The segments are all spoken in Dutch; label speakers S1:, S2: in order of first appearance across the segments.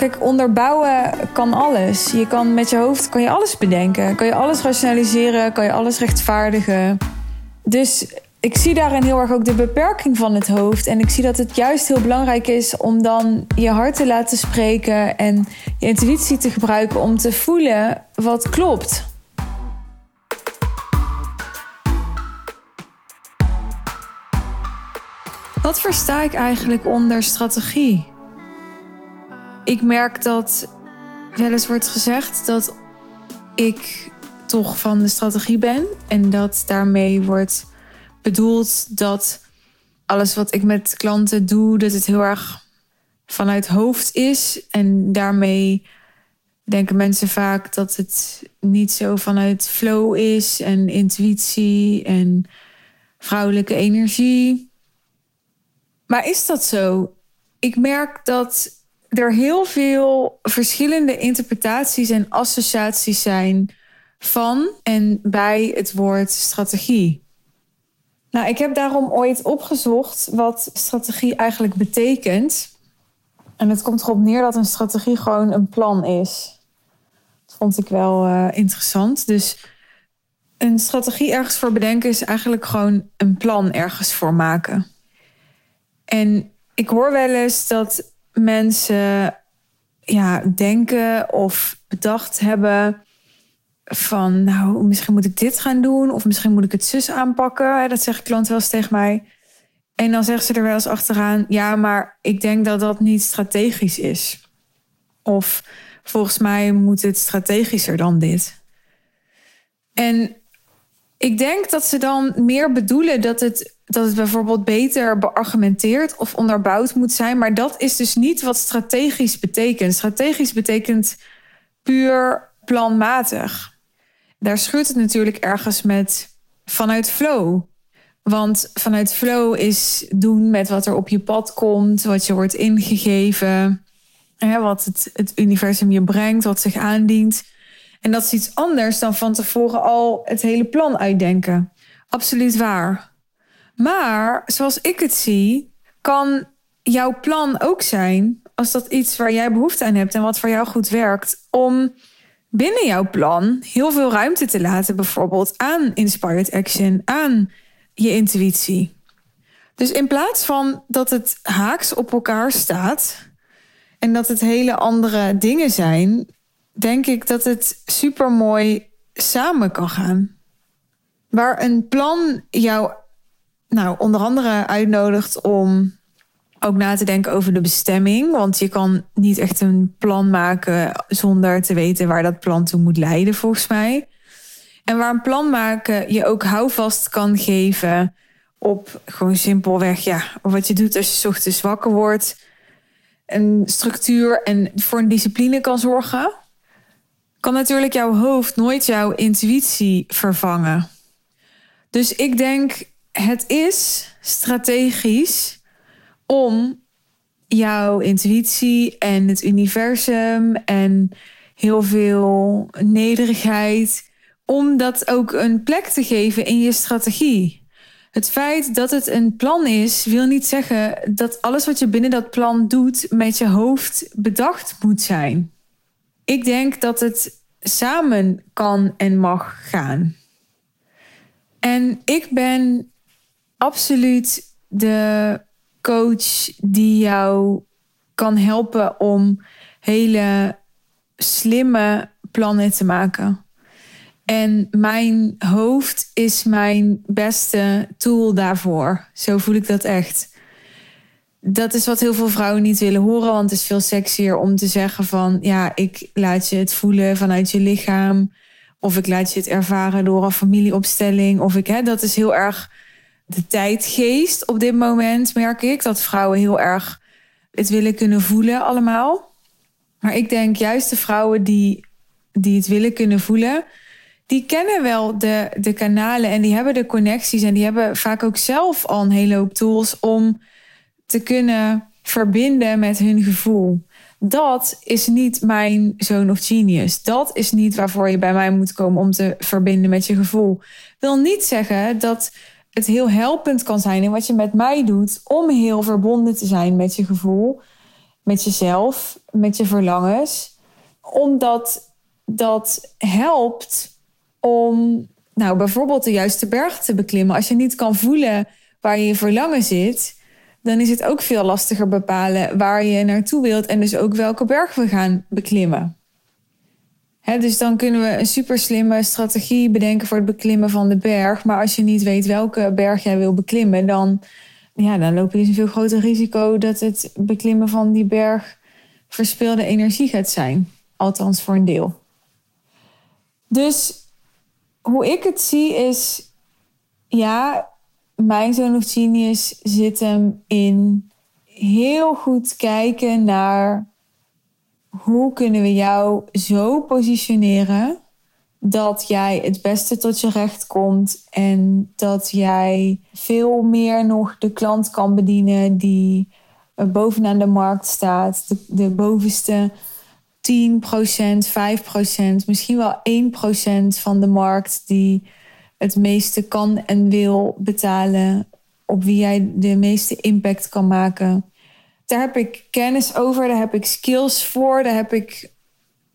S1: Kijk, onderbouwen kan alles. Je kan met je hoofd kan je alles bedenken. Kan je alles rationaliseren, kan je alles rechtvaardigen. Dus ik zie daarin heel erg ook de beperking van het hoofd. En ik zie dat het juist heel belangrijk is om dan je hart te laten spreken en je intuïtie te gebruiken om te voelen wat klopt. Wat versta ik eigenlijk onder strategie? Ik merk dat wel eens wordt gezegd dat ik toch van de strategie ben en dat daarmee wordt bedoeld dat alles wat ik met klanten doe, dat het heel erg vanuit hoofd is. En daarmee denken mensen vaak dat het niet zo vanuit flow is en intuïtie en vrouwelijke energie. Maar is dat zo? Ik merk dat er heel veel verschillende interpretaties en associaties zijn van en bij het woord strategie. Nou, ik heb daarom ooit opgezocht wat strategie eigenlijk betekent. En het komt erop neer dat een strategie gewoon een plan is. Dat vond ik wel uh, interessant. Dus een strategie ergens voor bedenken is eigenlijk gewoon een plan ergens voor maken. En ik hoor wel eens dat mensen ja, denken of bedacht hebben van, nou, misschien moet ik dit gaan doen of misschien moet ik het zus aanpakken. Dat zeggen klanten wel eens tegen mij. En dan zeggen ze er wel eens achteraan, ja, maar ik denk dat dat niet strategisch is. Of volgens mij moet het strategischer dan dit. En ik denk dat ze dan meer bedoelen dat het, dat het bijvoorbeeld beter beargumenteerd of onderbouwd moet zijn. Maar dat is dus niet wat strategisch betekent. Strategisch betekent puur planmatig daar schuurt het natuurlijk ergens met vanuit flow. Want vanuit flow is doen met wat er op je pad komt, wat je wordt ingegeven, hè, wat het, het universum je brengt, wat zich aandient. En dat is iets anders dan van tevoren al het hele plan uitdenken. Absoluut waar. Maar zoals ik het zie, kan jouw plan ook zijn, als dat iets waar jij behoefte aan hebt en wat voor jou goed werkt, om binnen jouw plan heel veel ruimte te laten, bijvoorbeeld aan inspired action, aan je intuïtie. Dus in plaats van dat het haaks op elkaar staat en dat het hele andere dingen zijn, denk ik dat het super mooi samen kan gaan. Waar een plan jou nou, onder andere uitnodigt om ook na te denken over de bestemming. Want je kan niet echt een plan maken zonder te weten waar dat plan toe moet leiden, volgens mij. En waar een plan maken je ook houvast kan geven op gewoon simpelweg, ja, wat je doet als je ochtends wakker wordt. Een structuur en voor een discipline kan zorgen. Kan natuurlijk jouw hoofd nooit jouw intuïtie vervangen. Dus ik denk, het is strategisch om jouw intuïtie en het universum en heel veel nederigheid, om dat ook een plek te geven in je strategie. Het feit dat het een plan is, wil niet zeggen dat alles wat je binnen dat plan doet met je hoofd bedacht moet zijn. Ik denk dat het samen kan en mag gaan. En ik ben absoluut de coach die jou kan helpen om hele slimme plannen te maken. En mijn hoofd is mijn beste tool daarvoor. Zo voel ik dat echt. Dat is wat heel veel vrouwen niet willen horen, want het is veel sexier om te zeggen van ja, ik laat je het voelen vanuit je lichaam. Of ik laat je het ervaren door een familieopstelling. Of ik, hè, dat is heel erg de tijdgeest op dit moment, merk ik. Dat vrouwen heel erg het willen kunnen voelen allemaal. Maar ik denk juist de vrouwen die, die het willen kunnen voelen, die kennen wel de, de kanalen en die hebben de connecties en die hebben vaak ook zelf al een hele hoop tools om te kunnen verbinden met hun gevoel. Dat is niet mijn zoon of genius. Dat is niet waarvoor je bij mij moet komen om te verbinden met je gevoel. Wil niet zeggen dat het heel helpend kan zijn in wat je met mij doet om heel verbonden te zijn met je gevoel. met jezelf, met je verlangens. Omdat dat helpt om nou, bijvoorbeeld de juiste berg te beklimmen. Als je niet kan voelen waar je verlangen zit, dan is het ook veel lastiger bepalen waar je naartoe wilt en dus ook welke berg we gaan beklimmen. dus dan kunnen we een super slimme strategie bedenken voor het beklimmen van de berg. Maar als je niet weet welke berg jij wil beklimmen, dan, ja, dan loop je dus een veel groter risico dat het beklimmen van die berg verspilde energie gaat zijn. Althans voor een deel. Dus hoe ik het zie is, ja, mijn zoon of genius zit hem in heel goed kijken naar hoe kunnen we jou zo positioneren dat jij het beste tot je recht komt en dat jij veel meer nog de klant kan bedienen die bovenaan de markt staat, de, de bovenste 10%, 5%, misschien wel 1% van de markt die het meeste kan en wil betalen, op wie jij de meeste impact kan maken. Daar heb ik kennis over, daar heb ik skills voor, daar heb ik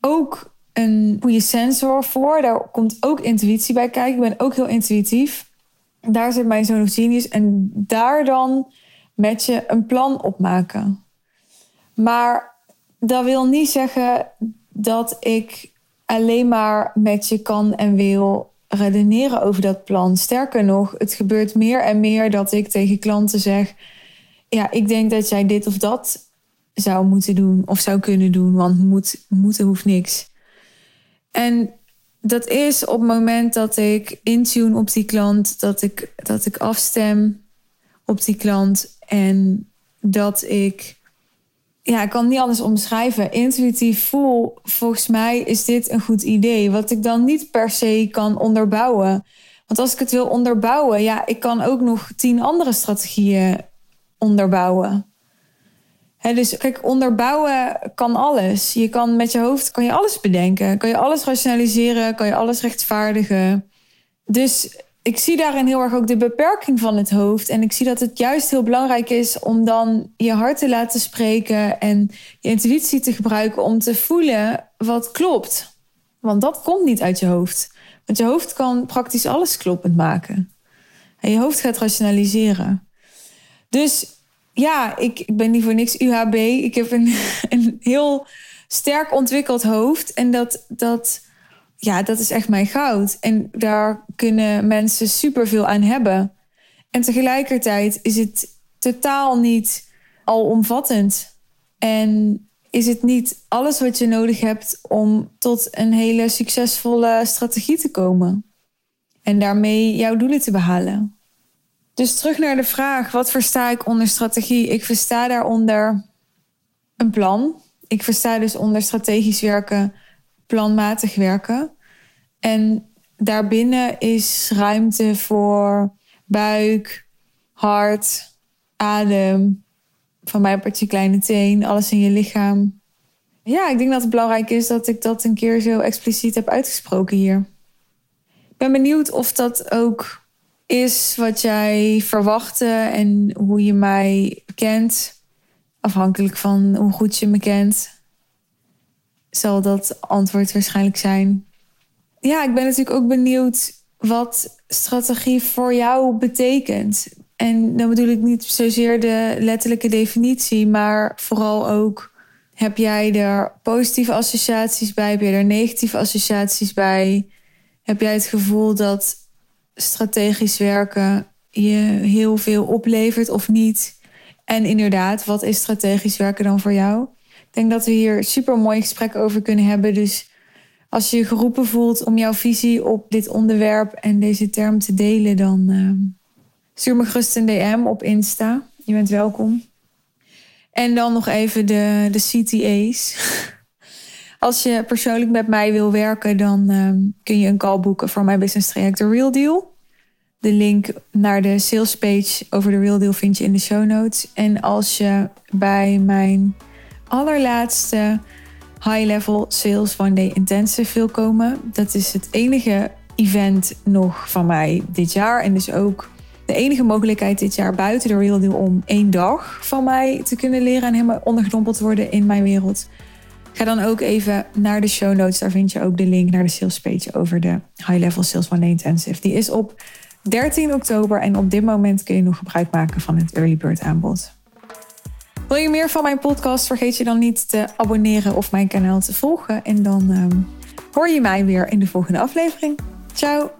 S1: ook een goede sensor voor. Daar komt ook intuïtie bij kijken. Ik ben ook heel intuïtief. Daar zit mijn zoon of genius en daar dan met je een plan op maken. Maar dat wil niet zeggen dat ik alleen maar met je kan en wil redeneren over dat plan. Sterker nog, het gebeurt meer en meer dat ik tegen klanten zeg: Ja, ik denk dat jij dit of dat zou moeten doen of zou kunnen doen, want moet, moeten hoeft niks. En dat is op het moment dat ik intune op die klant, dat ik, dat ik afstem op die klant en dat ik ja, ik kan niet anders omschrijven. Intuïtief voel, volgens mij is dit een goed idee. Wat ik dan niet per se kan onderbouwen. Want als ik het wil onderbouwen, ja, ik kan ook nog tien andere strategieën onderbouwen. dus kijk, onderbouwen kan alles. Je kan met je hoofd kan je alles bedenken. Kan je alles rationaliseren, kan je alles rechtvaardigen. Dus ik zie daarin heel erg ook de beperking van het hoofd. En ik zie dat het juist heel belangrijk is om dan je hart te laten spreken en je intuïtie te gebruiken om te voelen wat klopt. Want dat komt niet uit je hoofd. Want je hoofd kan praktisch alles kloppend maken. En je hoofd gaat rationaliseren. Dus ja, ik, ik ben niet voor niks UHB. Ik heb een, een heel sterk ontwikkeld hoofd. En dat, dat ja, dat is echt mijn goud. En daar kunnen mensen superveel aan hebben. En tegelijkertijd is het totaal niet alomvattend. En is het niet alles wat je nodig hebt om tot een hele succesvolle strategie te komen. En daarmee jouw doelen te behalen. Dus terug naar de vraag: wat versta ik onder strategie? Ik versta daaronder een plan. Ik versta dus onder strategisch werken planmatig werken. En daarbinnen is ruimte voor buik, hart, adem. Van mij een kleine teen, alles in je lichaam. Ja, ik denk dat het belangrijk is dat ik dat een keer zo expliciet heb uitgesproken hier. Ik ben benieuwd of dat ook is wat jij verwachtte en hoe je mij kent. Afhankelijk van hoe goed je me kent zal dat antwoord waarschijnlijk zijn. Ja, ik ben natuurlijk ook benieuwd wat strategie voor jou betekent. En dan bedoel ik niet zozeer de letterlijke definitie, maar vooral ook: heb jij er positieve associaties bij? Heb je er negatieve associaties bij? Heb jij het gevoel dat strategisch werken je heel veel oplevert of niet? En inderdaad, wat is strategisch werken dan voor jou? Denk dat we hier super mooi gesprek over kunnen hebben. Dus als je je geroepen voelt om jouw visie op dit onderwerp en deze term te delen, dan uh, stuur me gerust een DM op Insta. Je bent welkom. En dan nog even de, de CTA's. Als je persoonlijk met mij wil werken, dan uh, kun je een call boeken voor mijn business traject The Real Deal. De link naar de sales page over de Real Deal vind je in de show notes. En als je bij mijn allerlaatste High Level Sales One Day Intensive wil komen. Dat is het enige event nog van mij dit jaar. En dus ook de enige mogelijkheid dit jaar buiten de Real Deal om één dag van mij te kunnen leren en helemaal ondergedompeld worden in mijn wereld. Ga dan ook even naar de show notes. Daar vind je ook de link naar de sales page over de High Level Sales One Day Intensive. Die is op 13 oktober en op dit moment kun je nog gebruik maken van het Early Bird aanbod. Wil je meer van mijn podcast? Vergeet je dan niet te abonneren of mijn kanaal te volgen. En dan um, hoor je mij weer in de volgende aflevering. Ciao!